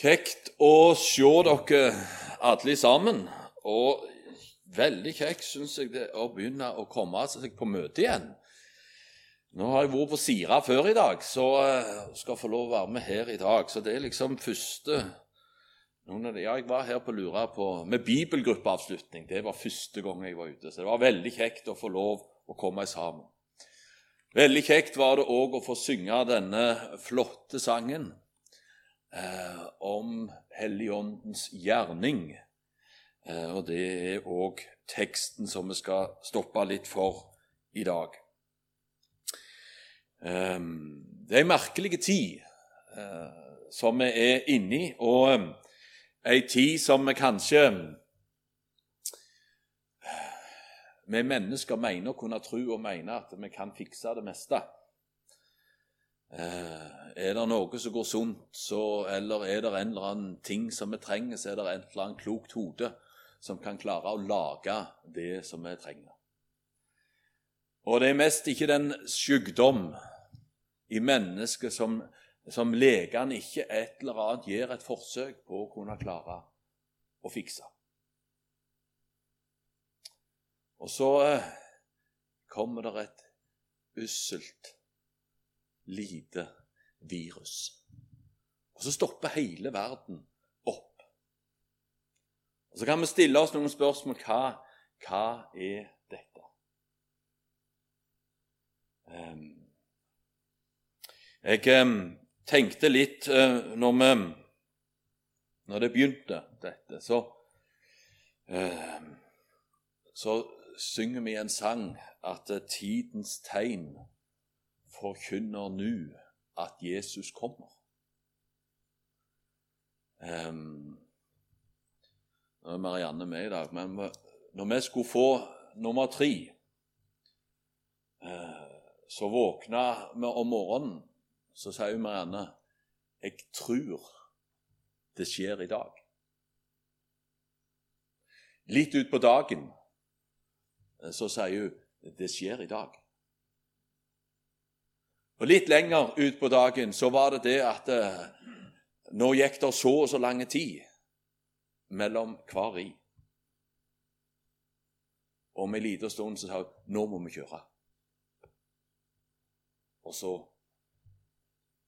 Kjekt å se dere alle sammen. Og veldig kjekt syns jeg det å begynne å komme seg på møte igjen. Nå har jeg vært på Sira før i dag, så skal jeg få lov å være med her i dag. Så det er liksom første noen av Ja, jeg var her på Lura på, med bibelgruppeavslutning. Det var første gang jeg var ute. Så det var veldig kjekt å få lov å komme sammen. Veldig kjekt var det òg å få synge denne flotte sangen eh, om Helligåndens gjerning. Eh, og det er òg teksten som vi skal stoppe litt for i dag. Eh, det er en merkelig tid eh, som vi er inne i, og eh, ei tid som vi kanskje vi mennesker mener å kunne tro og mene at vi kan fikse det meste. Eh, er det noe som går sunt, eller er det en eller annen ting som vi trenger, så er det et eller annet klokt hode som kan klare å lage det som vi trenger. Og det er mest ikke den sykdom i mennesket som, som legene ikke et eller annet gjør et forsøk på å kunne klare å fikse. Og så eh, kommer det et usselt lite virus. Og så stopper hele verden opp. Og Så kan vi stille oss noen spørsmål. Hva, hva er dette? Um, jeg um, tenkte litt uh, når, vi, når det begynte, dette, så uh, Så synger vi en sang at tidens tegn forkynner nå at Jesus kommer. Um, nå er Marianne med i dag, men når vi skulle få nummer tre, uh, så våkna vi om morgenen, så sier Marianne jeg tror det skjer i dag. Litt utpå dagen eh, så sier hun det skjer i dag. Og Litt lenger utpå dagen så var det det at eh, nå gikk det så og så lang tid mellom hver ri. Og om en liten stund så sa hun nå må vi kjøre. Og så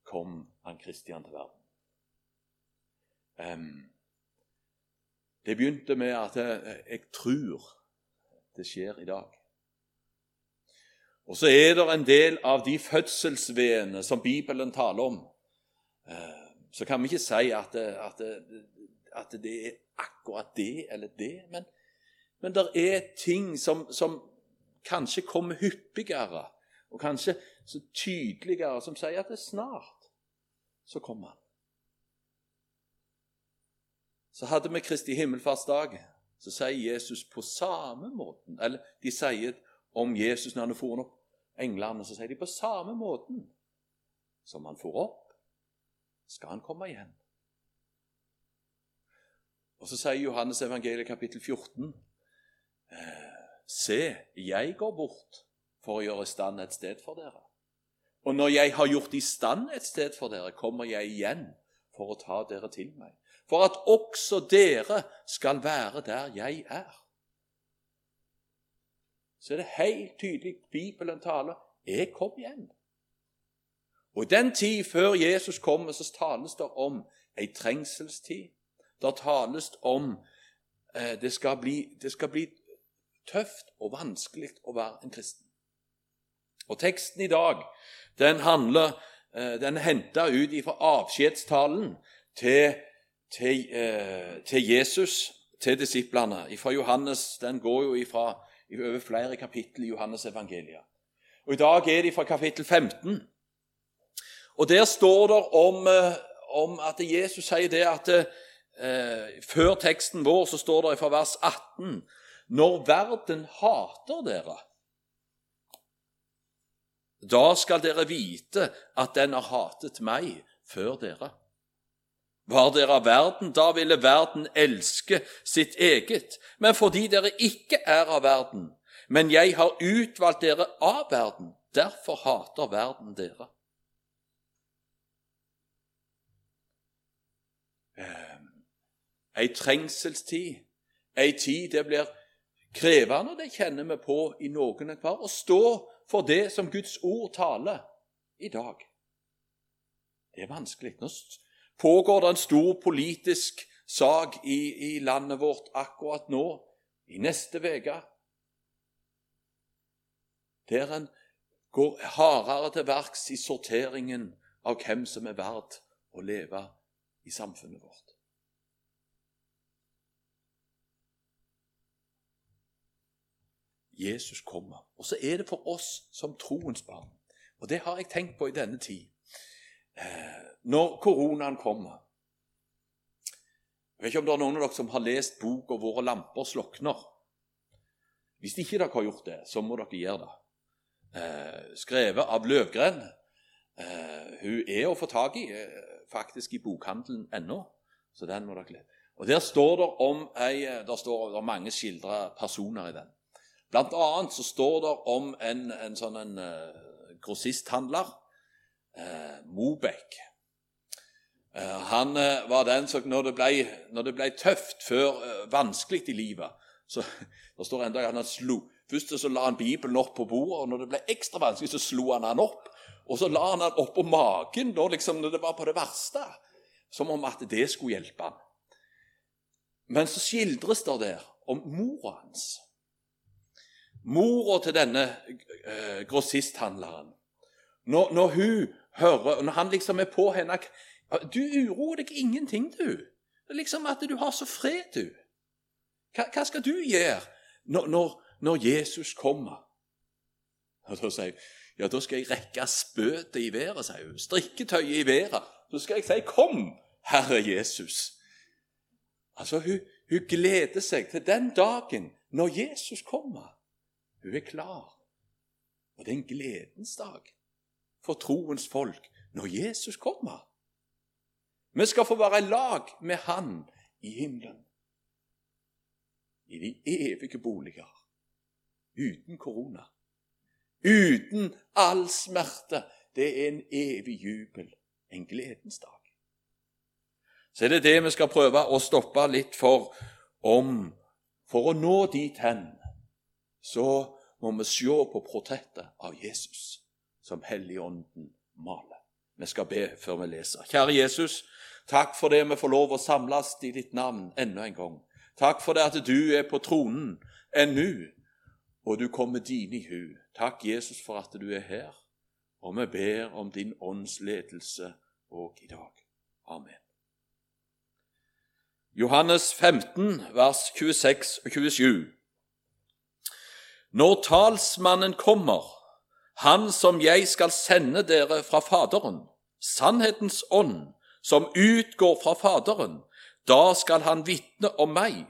kom han Kristian til verden. Um, det begynte med at jeg, eh, jeg tror det skjer i dag. Og så er det en del av de fødselsvedene som Bibelen taler om. Eh, så kan vi ikke si at at at det er akkurat det eller det, men, men det er ting som, som, kanskje kommer hyppigere, og kanskje så tydeligere, som sier at det er snart så kommer han. Så hadde vi Kristi himmelfartsdag, så sier Jesus på samme måten Eller de sier om Jesus når han får opp englene, så sier de på samme måten som han får opp, skal han komme igjen. Og så sier Johannes evangeliet kapittel 14.: Se, jeg går bort for å gjøre i stand et sted for dere. Og når jeg har gjort i stand et sted for dere, kommer jeg igjen for å ta dere til meg, for at også dere skal være der jeg er så er det helt tydelig Bibelen taler jeg kom igjen. Og I den tid før Jesus kommer, så tales det om ei trengselstid. Det tales om eh, det, skal bli, det skal bli tøft og vanskelig å være en kristen. Og Teksten i dag den handler, eh, den er henta ut fra avskjedstalen til, til, eh, til Jesus, til disiplene. Fra Johannes, Den går jo ifra over flere kapittel i Johannes evangeliet. Og I dag er de fra kapittel 15. Og Der står det om, eh, om at Jesus sier det at eh, Før teksten vår så står det fra vers 18 Når verden hater dere, da skal dere vite at den har hatet meg før dere. Var dere av verden, da ville verden elske sitt eget. Men fordi dere ikke er av verden, men jeg har utvalgt dere av verden, derfor hater verden dere. Eh, ei trengselstid, ei tid det blir krevende, det kjenner vi på i noen hver, å stå for det som Guds ord taler i dag. Det er vanskelig. Nå pågår det en stor politisk sak i, i landet vårt akkurat nå, i neste uke, der en går hardere til verks i sorteringen av hvem som er verdt å leve i samfunnet vårt. Jesus kommer. Og så er det for oss som troens barn. Og det har jeg tenkt på i denne tid. Eh, når koronaen kommer Jeg vet ikke om det er noen av dere som har lest boka 'Våre lamper slokner'. Hvis ikke dere har gjort det, så må dere gjøre det. Eh, skrevet av Løvgren. Eh, hun er å få tak i faktisk i bokhandelen ennå, så den må dere lese. Og Der står det om ei, der står det mange skildra personer i den. Blant annet så står det om en, en sånn en, grossisthandler, uh, Mobek. Eh, han var den som når det ble, når det ble tøft før, vanskelig i livet så Det står enda at han slo Først så la han Bibelen opp på bordet, og når det ble ekstra vanskelig, så slo han han opp. Og så la han han oppå magen da, liksom, når det var på det verste. Som om at det skulle hjelpe han. Men så skildres det der om mora hans mora til denne eh, grossisthandleren når, når, hun hører Når han liksom er på henne Du uroer deg ingenting, du. Det er liksom at du har så fred, du. Hva, hva skal du gjøre når, når, når, Jesus kommer? Og Da sier hun ja, da skal jeg rekke spøtet i været, sier hun. Strikketøyet i været. Så skal jeg si, 'Kom, Herre Jesus'. Altså, hun, hun gleder seg til den dagen når Jesus kommer. Hun er klar. Og det er en gledens dag for troens folk når Jesus kommer. Vi skal få være i lag med Han i himmelen. I de evige boliger. Uten korona. Uten all smerte. Det er en evig jubel. En gledens dag. Så er det det vi skal prøve å stoppe litt for om for å nå dit hen så må vi se på portrettet av Jesus som Helligånden maler. Vi skal be før vi leser. Kjære Jesus, takk for det vi får lov å samles i ditt navn enda en gang. Takk for det at du er på tronen ennå, og du kommer dine i hu. Takk, Jesus, for at du er her, og vi ber om din ånds ledelse òg i dag. Amen. Johannes 15, vers 26 og 27. Når talsmannen kommer, han som jeg skal sende dere fra Faderen, sannhetens ånd, som utgår fra Faderen, da skal han vitne om meg.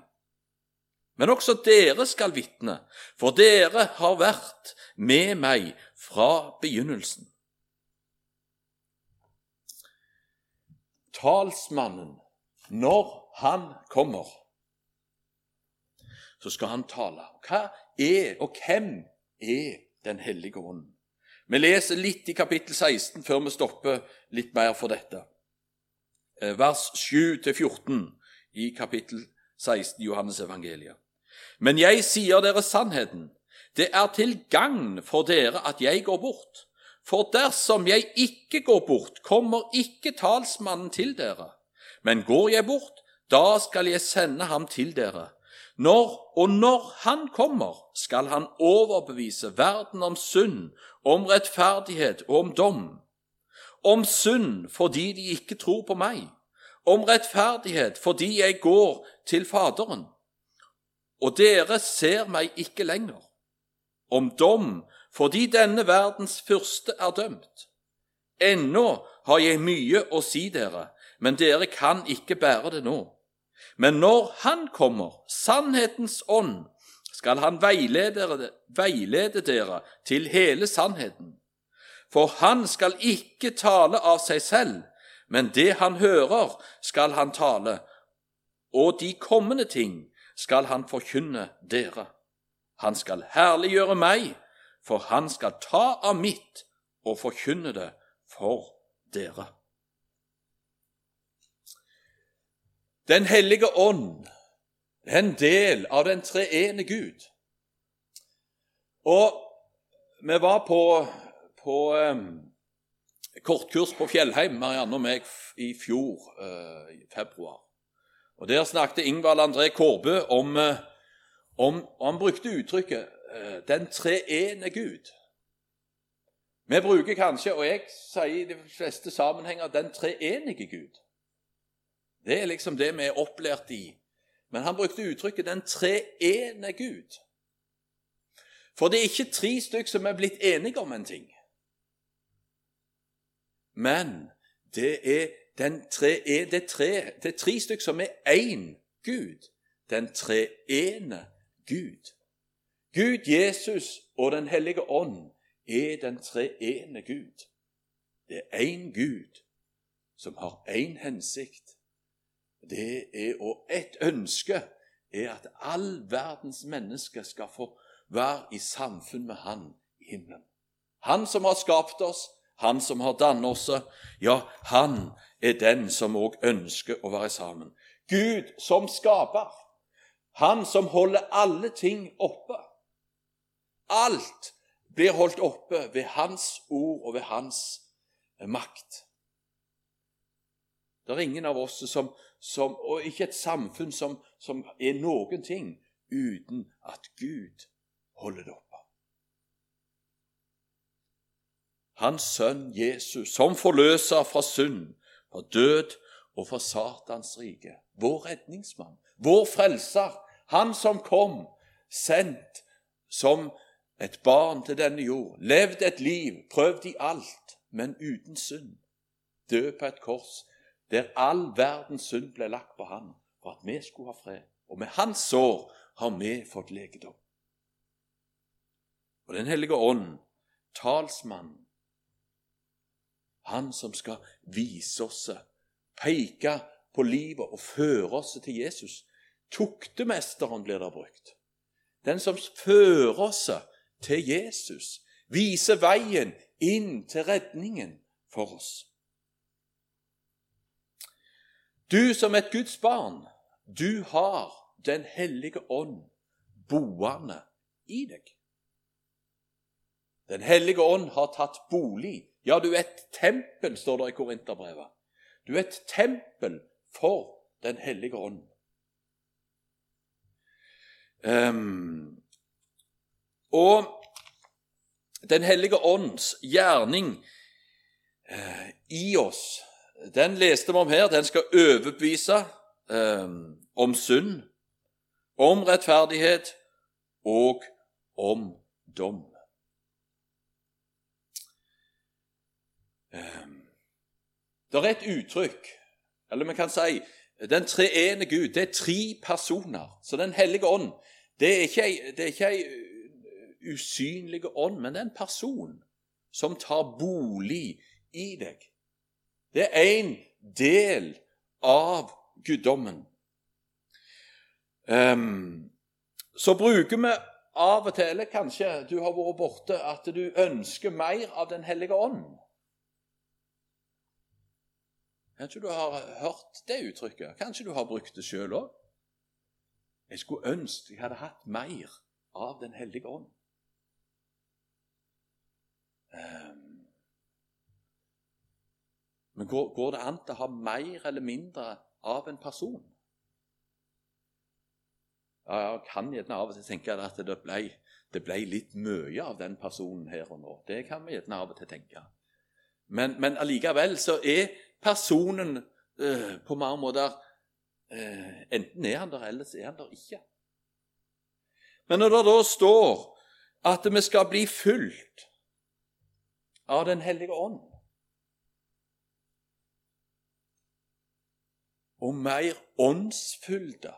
Men også dere skal vitne, for dere har vært med meg fra begynnelsen. Talsmannen, når han kommer, så skal han tale. Hva er, og hvem er Den hellige ånd? Vi leser litt i kapittel 16 før vi stopper litt mer for dette. Eh, vers 7-14 i kapittel 16 i Johannes evangeliet. Men jeg sier dere sannheten. Det er til gagn for dere at jeg går bort. For dersom jeg ikke går bort, kommer ikke talsmannen til dere. Men går jeg bort, da skal jeg sende ham til dere. Når, og når han kommer, skal han overbevise verden om synd, om rettferdighet og om dom. Om synd fordi de ikke tror på meg, om rettferdighet fordi jeg går til Faderen, og dere ser meg ikke lenger. Om dom fordi denne verdens fyrste er dømt. Ennå har jeg mye å si dere, men dere kan ikke bære det nå. Men når Han kommer, sannhetens ånd, skal Han veilede, veilede dere til hele sannheten. For Han skal ikke tale av seg selv, men det Han hører, skal Han tale, og de kommende ting skal Han forkynne dere. Han skal herliggjøre meg, for Han skal ta av mitt og forkynne det for dere. Den hellige ånd er en del av den treene Gud. Og vi var på, på um, kortkurs på Fjellheim, Marianne og meg, i fjor, uh, i februar. Og Der snakket Ingvald André Kårbø om, uh, om og Han brukte uttrykket uh, 'den treene Gud'. Vi bruker kanskje, og jeg sier i de fleste sammenhenger, 'den treenige Gud'. Det er liksom det vi er opplært i. Men han brukte uttrykket 'den treene Gud'. For det er ikke tre stykker som er blitt enige om en ting. Men det er, tre, det, tre, det er tre stykker som er én Gud. Den treene Gud. Gud, Jesus og Den hellige ånd er den treene Gud. Det er én Gud som har én hensikt. Det er, Og et ønske er at all verdens mennesker skal få være i samfunn med Han i himmelen. Han som har skapt oss, han som har dannet oss, ja, han er den som òg ønsker å være sammen. Gud som skaper, han som holder alle ting oppe. Alt blir holdt oppe ved Hans ord og ved Hans makt. Det er ingen av oss som, som og ikke et samfunn som, som er noen ting uten at Gud holder det oppe. Hans sønn Jesus, som forløser fra synd, fra død og fra Satans rike. Vår redningsmann, vår frelser, han som kom, sendt som et barn til denne jord, levd et liv, prøvd i alt, men uten synd. Død på et kors, der all verdens synd ble lagt på han, for at vi skulle ha fred. Og med hans sår har vi fått legedom. Og Den hellige ånd, talsmannen, han som skal vise oss, peke på livet og føre oss til Jesus. Tuktemesteren blir der brukt. Den som fører oss til Jesus, viser veien inn til redningen for oss. Du som et Guds barn, du har Den hellige ånd boende i deg. Den hellige ånd har tatt bolig ja, du er et tempel, står det i Korinterbrevet. Du er et tempel for Den hellige ånd. Um, og Den hellige ånds gjerning uh, i oss, den leste vi om her. Den skal overbevise eh, om synd, om rettferdighet og om dom. Ehm, det er et uttrykk, eller vi kan si den treene Gud. Det er tre personer. Så Den hellige ånd det er ikke ei, det er ikke ei uh, usynlig ånd, men det er en person som tar bolig i deg. Det er en del av guddommen. Um, så bruker vi av og til, eller kanskje du har vært borte, at du ønsker mer av Den hellige ånd. Kanskje du har hørt det uttrykket? Kanskje du har brukt det sjøl òg? Jeg skulle ønske jeg hadde hatt mer av Den hellige ånd. Um, men går, går, det an til å ha mer eller mindre av en person? Ja, Jeg kan gjerne av og til tenke at det ble, det ble litt mye av den personen her og nå. Det kan vi gjerne av og til tenke. Men, men allikevel så er personen øh, på mange måter øh, Enten er han der, eller så er han der ikke. Men når det da står at vi skal bli fulgt av Den hellige ånd og mer åndsfylde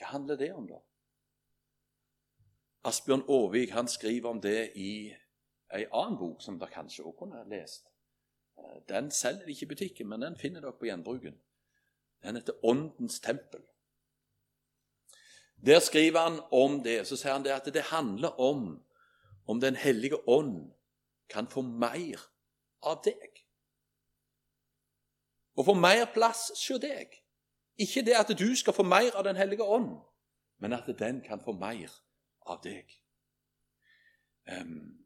Hva handler det om, da? Asbjørn Aavik skriver om det i ei annen bok som dere kanskje også kunne lest. Den selger de ikke i butikken, men den finner dere på gjenbruken. Den heter Åndens tempel. Der skriver han om det. Så sier han det at det handler om om Den hellige ånd kan få mer av deg. Og få mer plass hos deg. Ikke det at du skal få mer av Den hellige ånd, men at den kan få mer av deg. Um,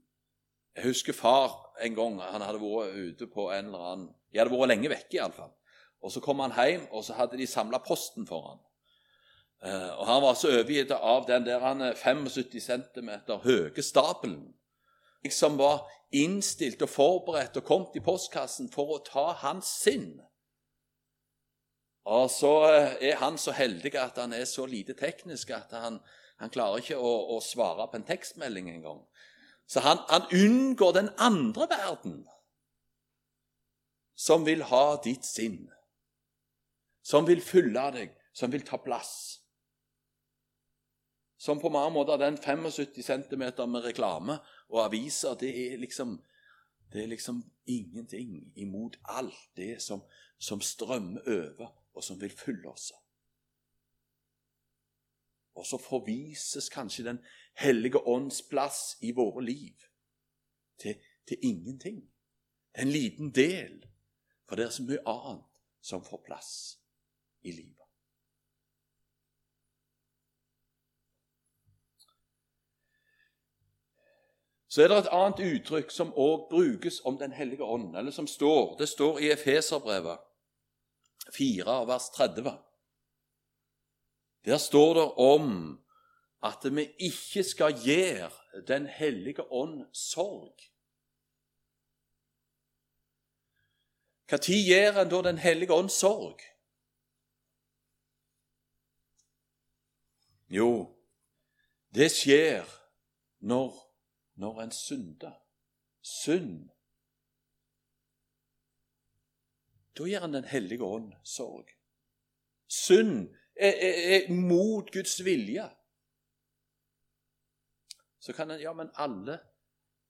jeg husker far en gang han hadde vært ute på en eller annen De hadde vært lenge vekke, iallfall. Og så kom han hjem, og så hadde de samla posten for han. Uh, og Han var så overgitt av den der han 75 cm høye stabelen som var innstilt og forberedt og kommet i postkassen for å ta hans sinn. Og så eh, er han så heldig at han er så lite teknisk at han, han klarer ikke å, å, svare på en tekstmelding engang. Så han, han unngår den andre verden, som vil ha ditt sinn. Som vil fylle deg, som vil ta plass. Som på mange måter den 75 cm med reklame og aviser, det er liksom det er liksom ingenting imot alt det som, som strømmer over, og som vil fylle oss. Og så forvises kanskje Den hellige ånds plass i våre liv til, til ingenting. Det er en liten del, for det er så mye annet som får plass i livet. Så er det et annet uttrykk som òg brukes om Den hellige ånd, eller som står Det står i Efeserbrevet 4, vers 30. Der står det om at vi ikke skal gjøre Den hellige ånd sorg. Når gjør en da Den hellige ånd sorg? Jo, det skjer når når en synder. Synd. Da gir han Den hellige ånd sorg. Synd er, er, er mot Guds vilje. Så kan en Ja, men alle,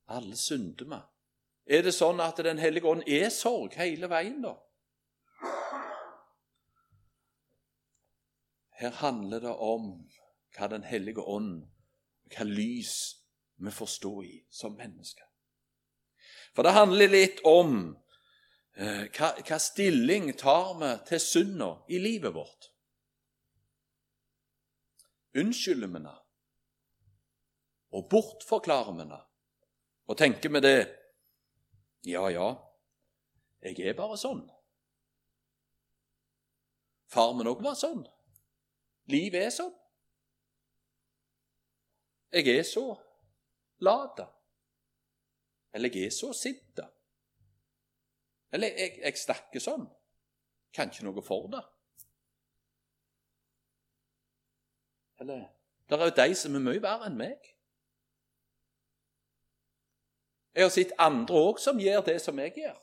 alle synder vi. Er det sånn at Den hellige ånd er sorg hele veien, da? Her handler det om hva Den hellige ånd, hva lys vi får i som mennesker. For det handler litt om hva, hva, stilling tar vi til synda i livet vårt. Unnskylder vi det? Og bortforklarer vi det? Og tenker vi det Ja, ja, jeg er bare sånn. Far min òg var sånn. Livet er sånn. Jeg er så late. Eller jeg er så sint. Eller jeg, jeg snakker sånn. Kan ikke noe for det. Eller Det er jo de som er mye verre enn meg. Jeg har sett andre òg som gjør det som jeg gjør.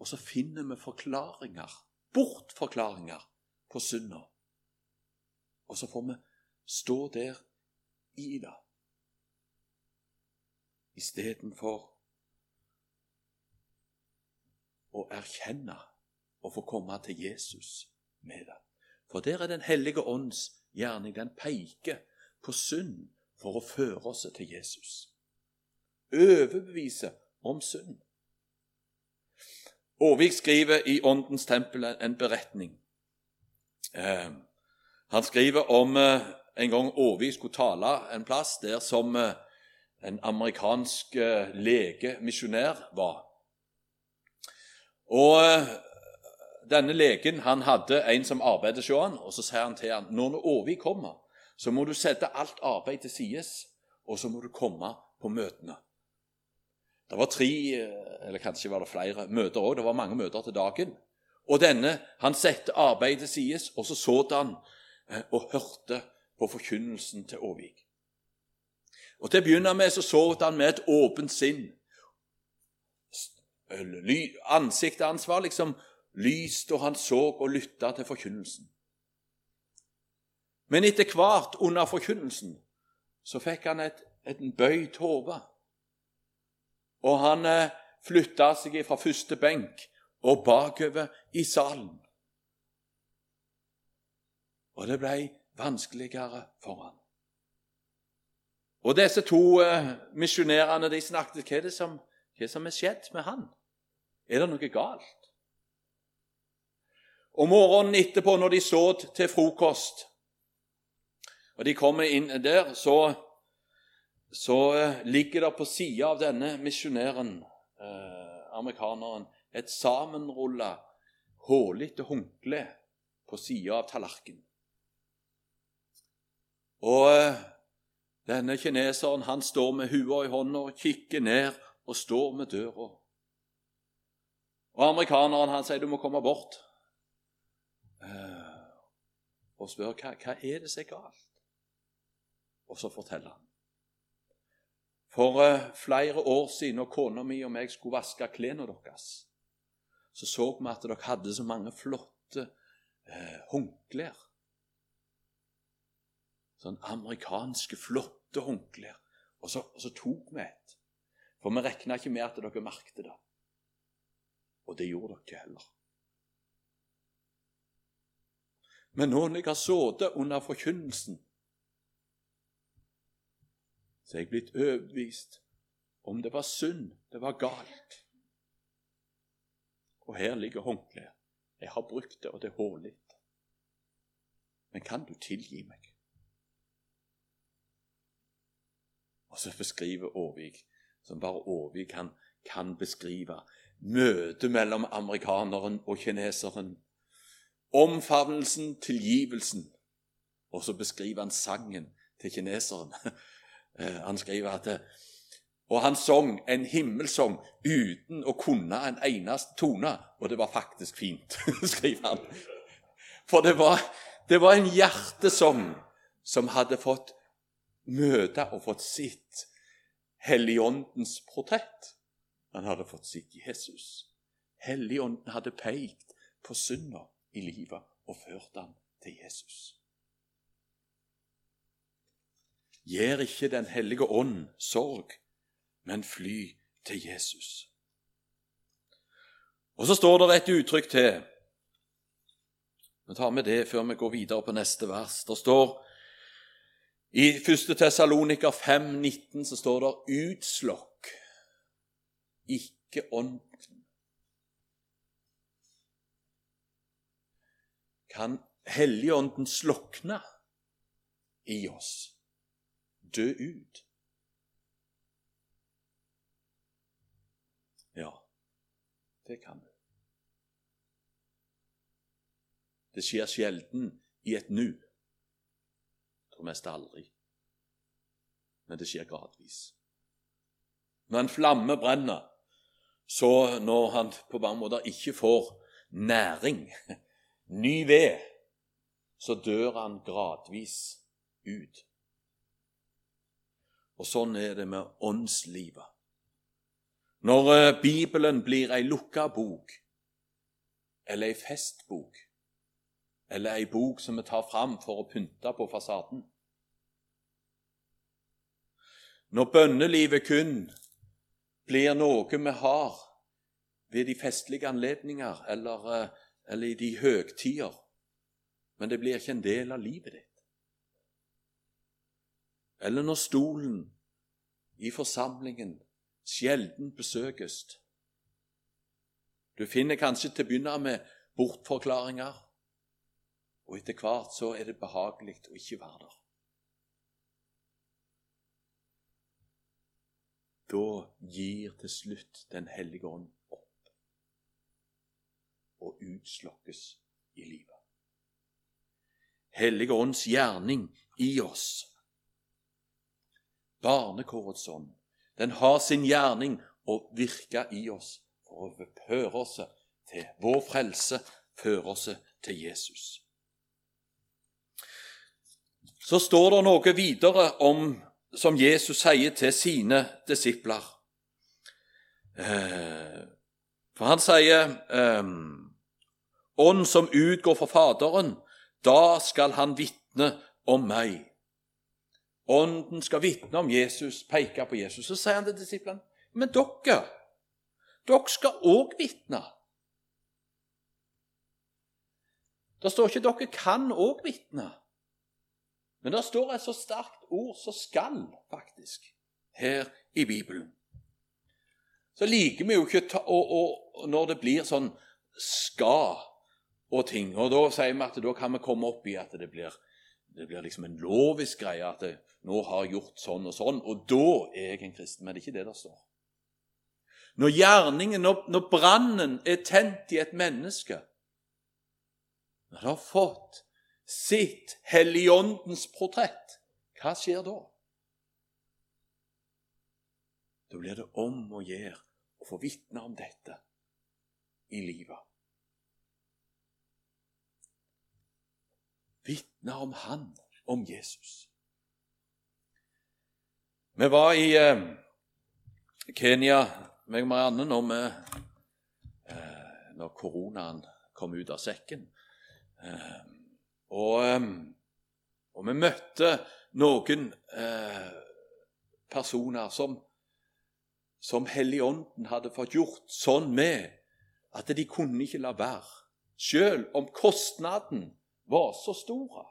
Og så finner vi forklaringer, bortforklaringer, på synda. Og så får vi stå der i det istedenfor å erkjenne og få komme til Jesus med det. For der er Den hellige ånds gjerning. Den peker på synd for å føre oss til Jesus. Overbevise om synd. Aavik skriver i Åndens tempel en beretning. Eh, han skriver om eh, en gang Aavik skulle tale en plass der som eh, en amerikansk eh, lege, var. Og eh, denne legen han hadde en som arbeidet hos han, og så sier han til han, når Åvi kommer, så må du sette alt arbeid til side, og så må du komme på møtene. Det var tre, eh, eller kanskje var det flere, møter òg. Det var mange møter til dagen. Og denne han satte arbeidet til side, og så så han og hørte på forkynnelsen til Åvik. Og Til å begynne med så så han med et åpent sinn. Ansiktet hans var liksom lyst, og han så og lytta til forkynnelsen. Men etter hvert under forkynnelsen så fikk han et, et bøyd hode. Og han eh, flytta seg fra første benk og bakover i salen. Og det ble vanskeligere for han. Og disse to uh, misjonærene de snakket hva er, det som, hva som er skjedd med han? Er det noe galt? Og morgenen etterpå, når de så til frokost, og de kommer inn der, så, så eh, ligger det på sida av denne misjonæren, eh, amerikaneren, et sammenrulla, hullete håndkle på sida av tallerkenen. Og eh, denne kineseren han står med hua i hånda kikker ned og står med døra. Og amerikaneren han sier du må komme bort eh, og spør hva, hva er det som er galt. Og så forteller han. For uh, flere år siden, når kona mi og meg skulle vaske klærne deres, så så vi at dere hadde så mange flotte uh. Sånn amerikanske, flotte håndklær. Og så, og så tok vi et. For vi regna ikke med at dere merket det. Og det gjorde dere heller. Men nå når jeg har sittet under forkynnelsen så er jeg blitt overbevist om det var synd, det var galt. Og her ligger håndkleet. Jeg har brukt det, og det er hårlig. Men kan du tilgi meg? Og så beskriver Aavik, som bare Aavik kan, kan beskrive, møtet mellom amerikaneren og kineseren. Omfavnelsen, tilgivelsen. Og så beskriver han sangen til kineseren. Eh, han skriver at Og han sang en himmelsang uten å kunne en eneste tone. Og det var faktisk fint, skriver han. For det var, det var en hjertesang som hadde fått møte og fått sitt Helligåndens portrett. Han hadde fått sitt Jesus. Helligånden hadde pekt på synda i livet og ført han til Jesus. Gjør ikke Den hellige ånd sorg, men fly til Jesus. Og så står det et uttrykk til. Vi tar med det før vi går videre på neste vers. Det står i 1. Tessaloniker 5,19 så står det 'utslokk, ikke ånden'. Kan Helligånden slokne i oss? dø ut. Ja, det kan du. Det skjer sjelden i et nu. Tror mest aldri. Men det skjer gradvis. Når en flamme brenner, så når han på mange måter ikke får næring, ny ved, så dør han gradvis ut. Og sånn er det med åndslivet. Når eh, Bibelen blir ei lukka bok, eller ei festbok, eller ei bok som vi tar fram for å pynte på fasaden Når bønnelivet kun blir noe vi har ved de festlige anledninger eller, eh, eller i de høgtider, men det blir ikke en del av livet ditt eller når stolen i forsamlingen sjelden besøkes. Du finner kanskje til å begynne med bortforklaringer, og etter hvert så er det behagelig å ikke være der. Da gir til slutt Den hellige ånd opp og utslokkes i livet. Hellige ånds gjerning i oss barnekårets ånd. Den har sin gjerning å virke i oss for å føre oss til vår frelse, føre oss til Jesus. Så står det noe videre om, som Jesus sier til sine disipler. Eh, for han sier eh, Ånd som utgår fra Faderen, da skal han vitne om meg. Ånden skal vitne om Jesus, peke på Jesus. Så sier han til disiplene men dere, dere skal òg vitne. Det står ikke 'dere kan òg vitne', men det står et så sterkt ord som 'skal', faktisk, her i Bibelen. Så liker vi jo ikke ta, og, og, når det blir sånn 'skal', og ting. Og da sier vi at da kan vi komme opp i at det blir, det blir liksom en lovisk greie. At det, nå har jeg gjort sånn og sånn, og da er jeg en kristen. Men det er ikke det der står. Når gjerningen, når, når brannen er tent i et menneske, når det har fått sitt Helligåndens portrett, hva skjer da? Da blir det om å gjøre å få vitne om dette i livet. Vitne om Han, om Jesus. Vi var i eh, Kenya, meg og Marianne, når, vi, eh, når koronaen kom ut av sekken. Eh, og, og, vi møtte noen eh, personer som som Helligånden hadde fått gjort sånn med at de kunne ikke la være, sjøl om kostnaden var så stor.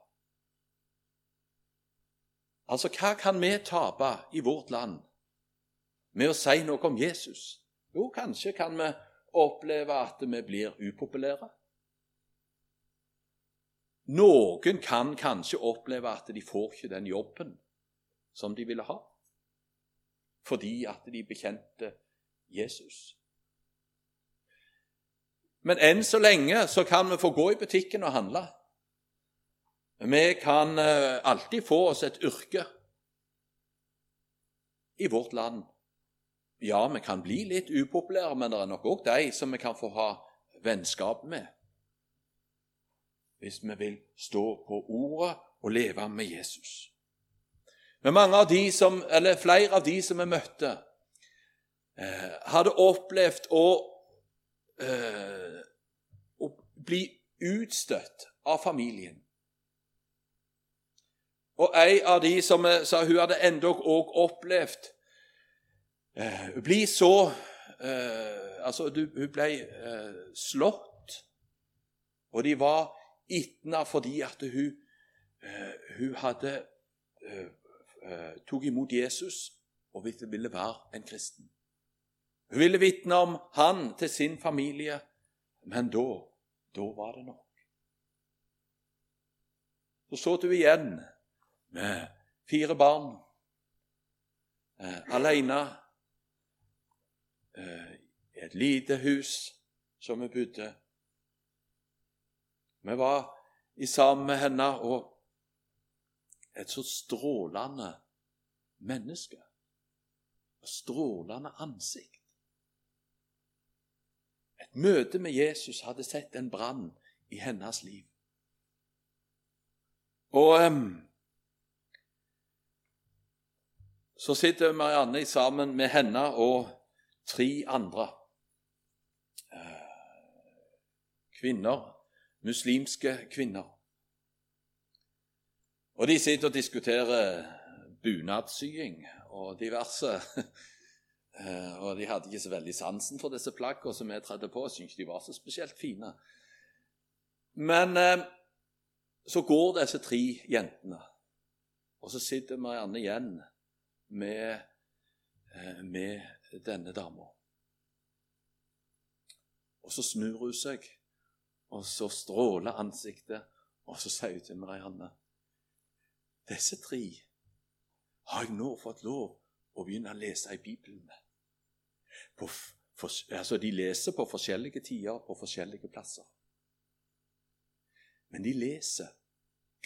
Altså, hva kan vi tape i vårt land med å si noe om Jesus? Jo, kanskje kan vi oppleve at vi blir upopulære. Noen kan kanskje oppleve at de får ikke den jobben som de ville ha fordi at de bekjente Jesus. Men enn så lenge så kan vi få gå i butikken og handle. Vi kan eh, alltid få oss et yrke i vårt land. Ja, vi kan bli litt upopulære, men det er nok òg de som vi kan få ha vennskap med. Hvis vi vil stå på ordet og leve med Jesus. Men mange av de som, eller flere av de som vi møtte, eh, hadde opplevd å, eh, å bli utstøtt av familien. Og ei av de som sa hun hadde endog òg opplevd eh, bli så eh, Altså, hun ble eh, slått, og de var itna fordi at hun, eh, hun hadde eh, eh, tok imot Jesus og ville være en kristen. Hun ville vitne om han til sin familie, men da, da var det nok. Så så du igjen med fire barn eh, alene eh, i et lite hus som vi bodde. Vi var i sammen med henne, og et så strålende menneske. Et strålende ansikt. Et møte med Jesus hadde sett en brann i hennes liv. Og um, så sitter Marianne sammen med henne og tre andre uh, kvinner, muslimske kvinner. Og de sitter og diskuterer bunadssying og diverse. Eh, og de hadde ikke så veldig sansen for disse plaggene som vi tredde på. Syntes de var så spesielt fine. Men eh, så går disse tre jentene, og så sitter Marianne igjen med, eh, med denne dama. Og så snur hun seg, og så stråler ansiktet, og så sier hun til Marianne disse tre har jeg nå fått lov å begynne å lese i Bibelen med. Altså, de leser på forskjellige tider på forskjellige plasser. Men de leser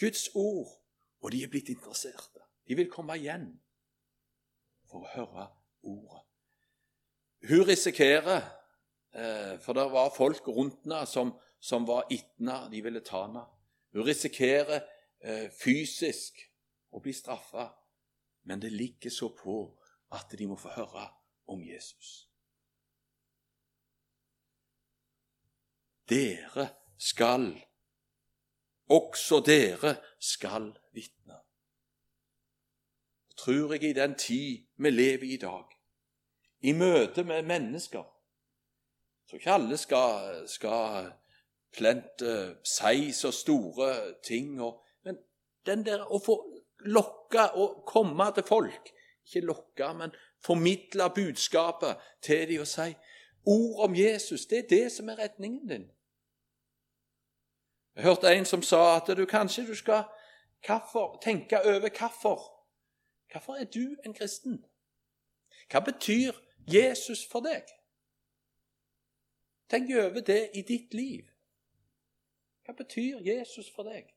Guds ord, og de er blitt interesserte. De vil komme igjen for å høre ordet. Hun risikerer, eh, for det var folk rundt henne som, som var itna, de ville ta henne. Hun risikerer eh, fysisk å bli straffa, men det ligger så på at de må få høre om Jesus. Dere skal, også dere skal vitne. Tror jeg i den tid vi lever i dag, i møte med mennesker Så ikke alle skal, skal plente si så store ting, og, men den der å få lokke og komme til folk. Ikke lokke, men formidle budskapet til dem og si ord om Jesus. Det er det som er redningen din. Jeg hørte en som sa at du kanskje du skal hvorfor, tenke over hvorfor. Hvorfor er du en kristen? Hva betyr Jesus for deg? Tenk over det i ditt liv. Hva betyr Jesus for deg?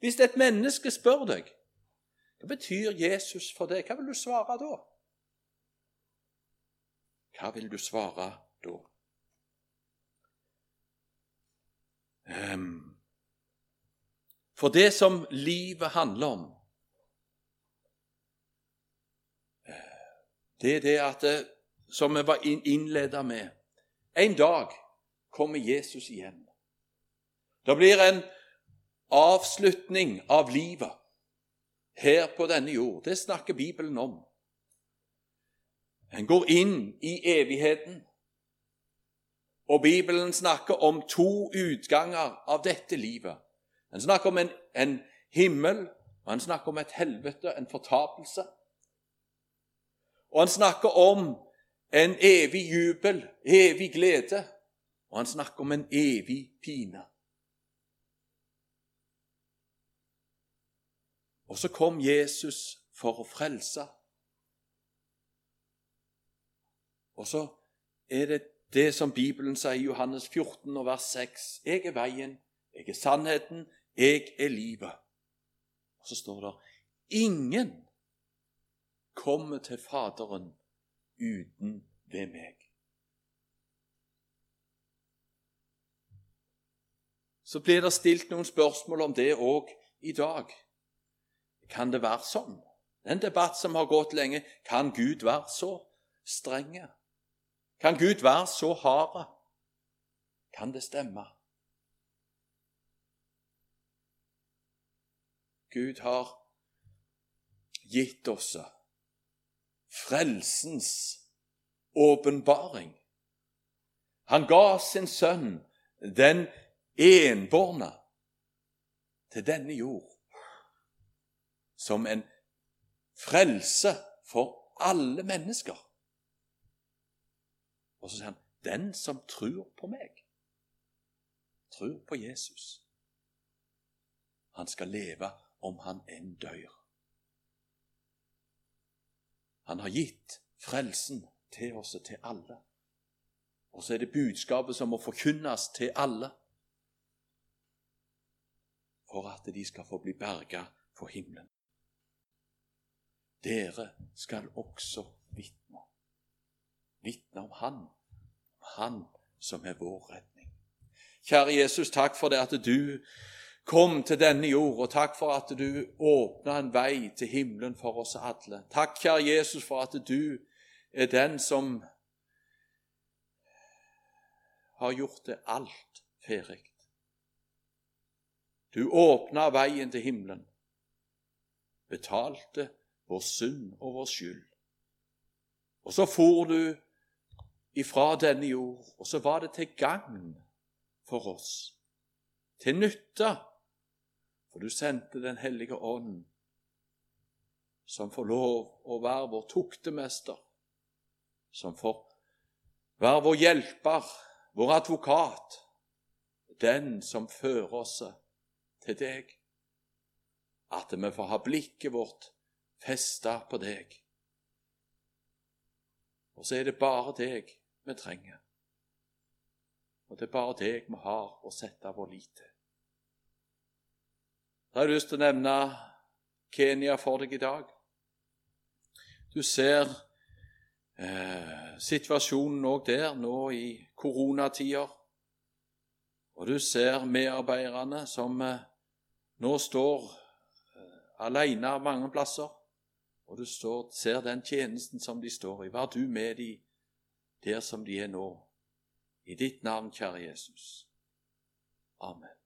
Hvis et menneske spør deg hva betyr Jesus for deg, hva vil du svare da? Hva vil du svare da? Um, for det som livet handler om, eh, det er det at eh, Som vi var innleda med En dag kommer Jesus igjen. Det blir en avslutning av livet her på denne jord. Det snakker Bibelen om. En går inn i evigheten. Og Bibelen snakker om to utganger av dette livet. En snakker om en, en himmel, og han snakker om et helvete, en fortapelse. Og han snakker om en evig jubel, evig glede, og han snakker om en evig pine. Og så kom Jesus for å frelse. Og så er det det som Bibelen sier i Johannes 14, vers 6. Jeg er veien, jeg er sannheten, 'Jeg er livet'. Og så står det 'Ingen kommer til Faderen uten ved meg'. Så blir det stilt noen spørsmål om det òg i dag. Kan det være sånn? En debatt som har gått lenge. Kan Gud være så strenge? Kan Gud være så hard? Kan det stemme? Gud har gitt oss frelsens åpenbaring. Han ga sin sønn, den enbårne, til denne jord som en frelse for alle mennesker. Og så sier han, 'Den som tror på meg, tror på Jesus.' Han skal leve om han enn dør. Han har gitt frelsen til oss og til alle. Og så er det budskapet som må forkynnes til alle for at de skal få bli berga for himmelen. Dere skal også vitne. Vitne om Han, Han som er vår redning. Kjære Jesus, takk for det at du kom til denne jord, og takk for at du åpna en vei til himmelen for oss alle. Takk, kjære Jesus, for at du er den som har gjort det alt ferdig. Du åpna veien til himmelen, betalte vår synd og vår skyld. Og så for du ifra denne jord, og så var det til gagn for oss, til nytte for du sendte Den hellige ånd, som får lov å være vår tuktemester, som får være vår hjelper, vår advokat, den som fører oss til deg. At vi får ha blikket vårt festa på deg. Og så er det bare deg vi trenger. Og det er bare deg vi har å sette vår lit til. Da har jeg lyst til å nevne Kenya for deg i dag. Du ser eh, situasjonen òg der nå i koronatider. Og du ser medarbeiderne som eh, nå står eh, aleine mange plasser. Og du står, ser den tjenesten som de står i. Vær du med dem der som de er nå. I ditt navn, kjære Jesus. Amen.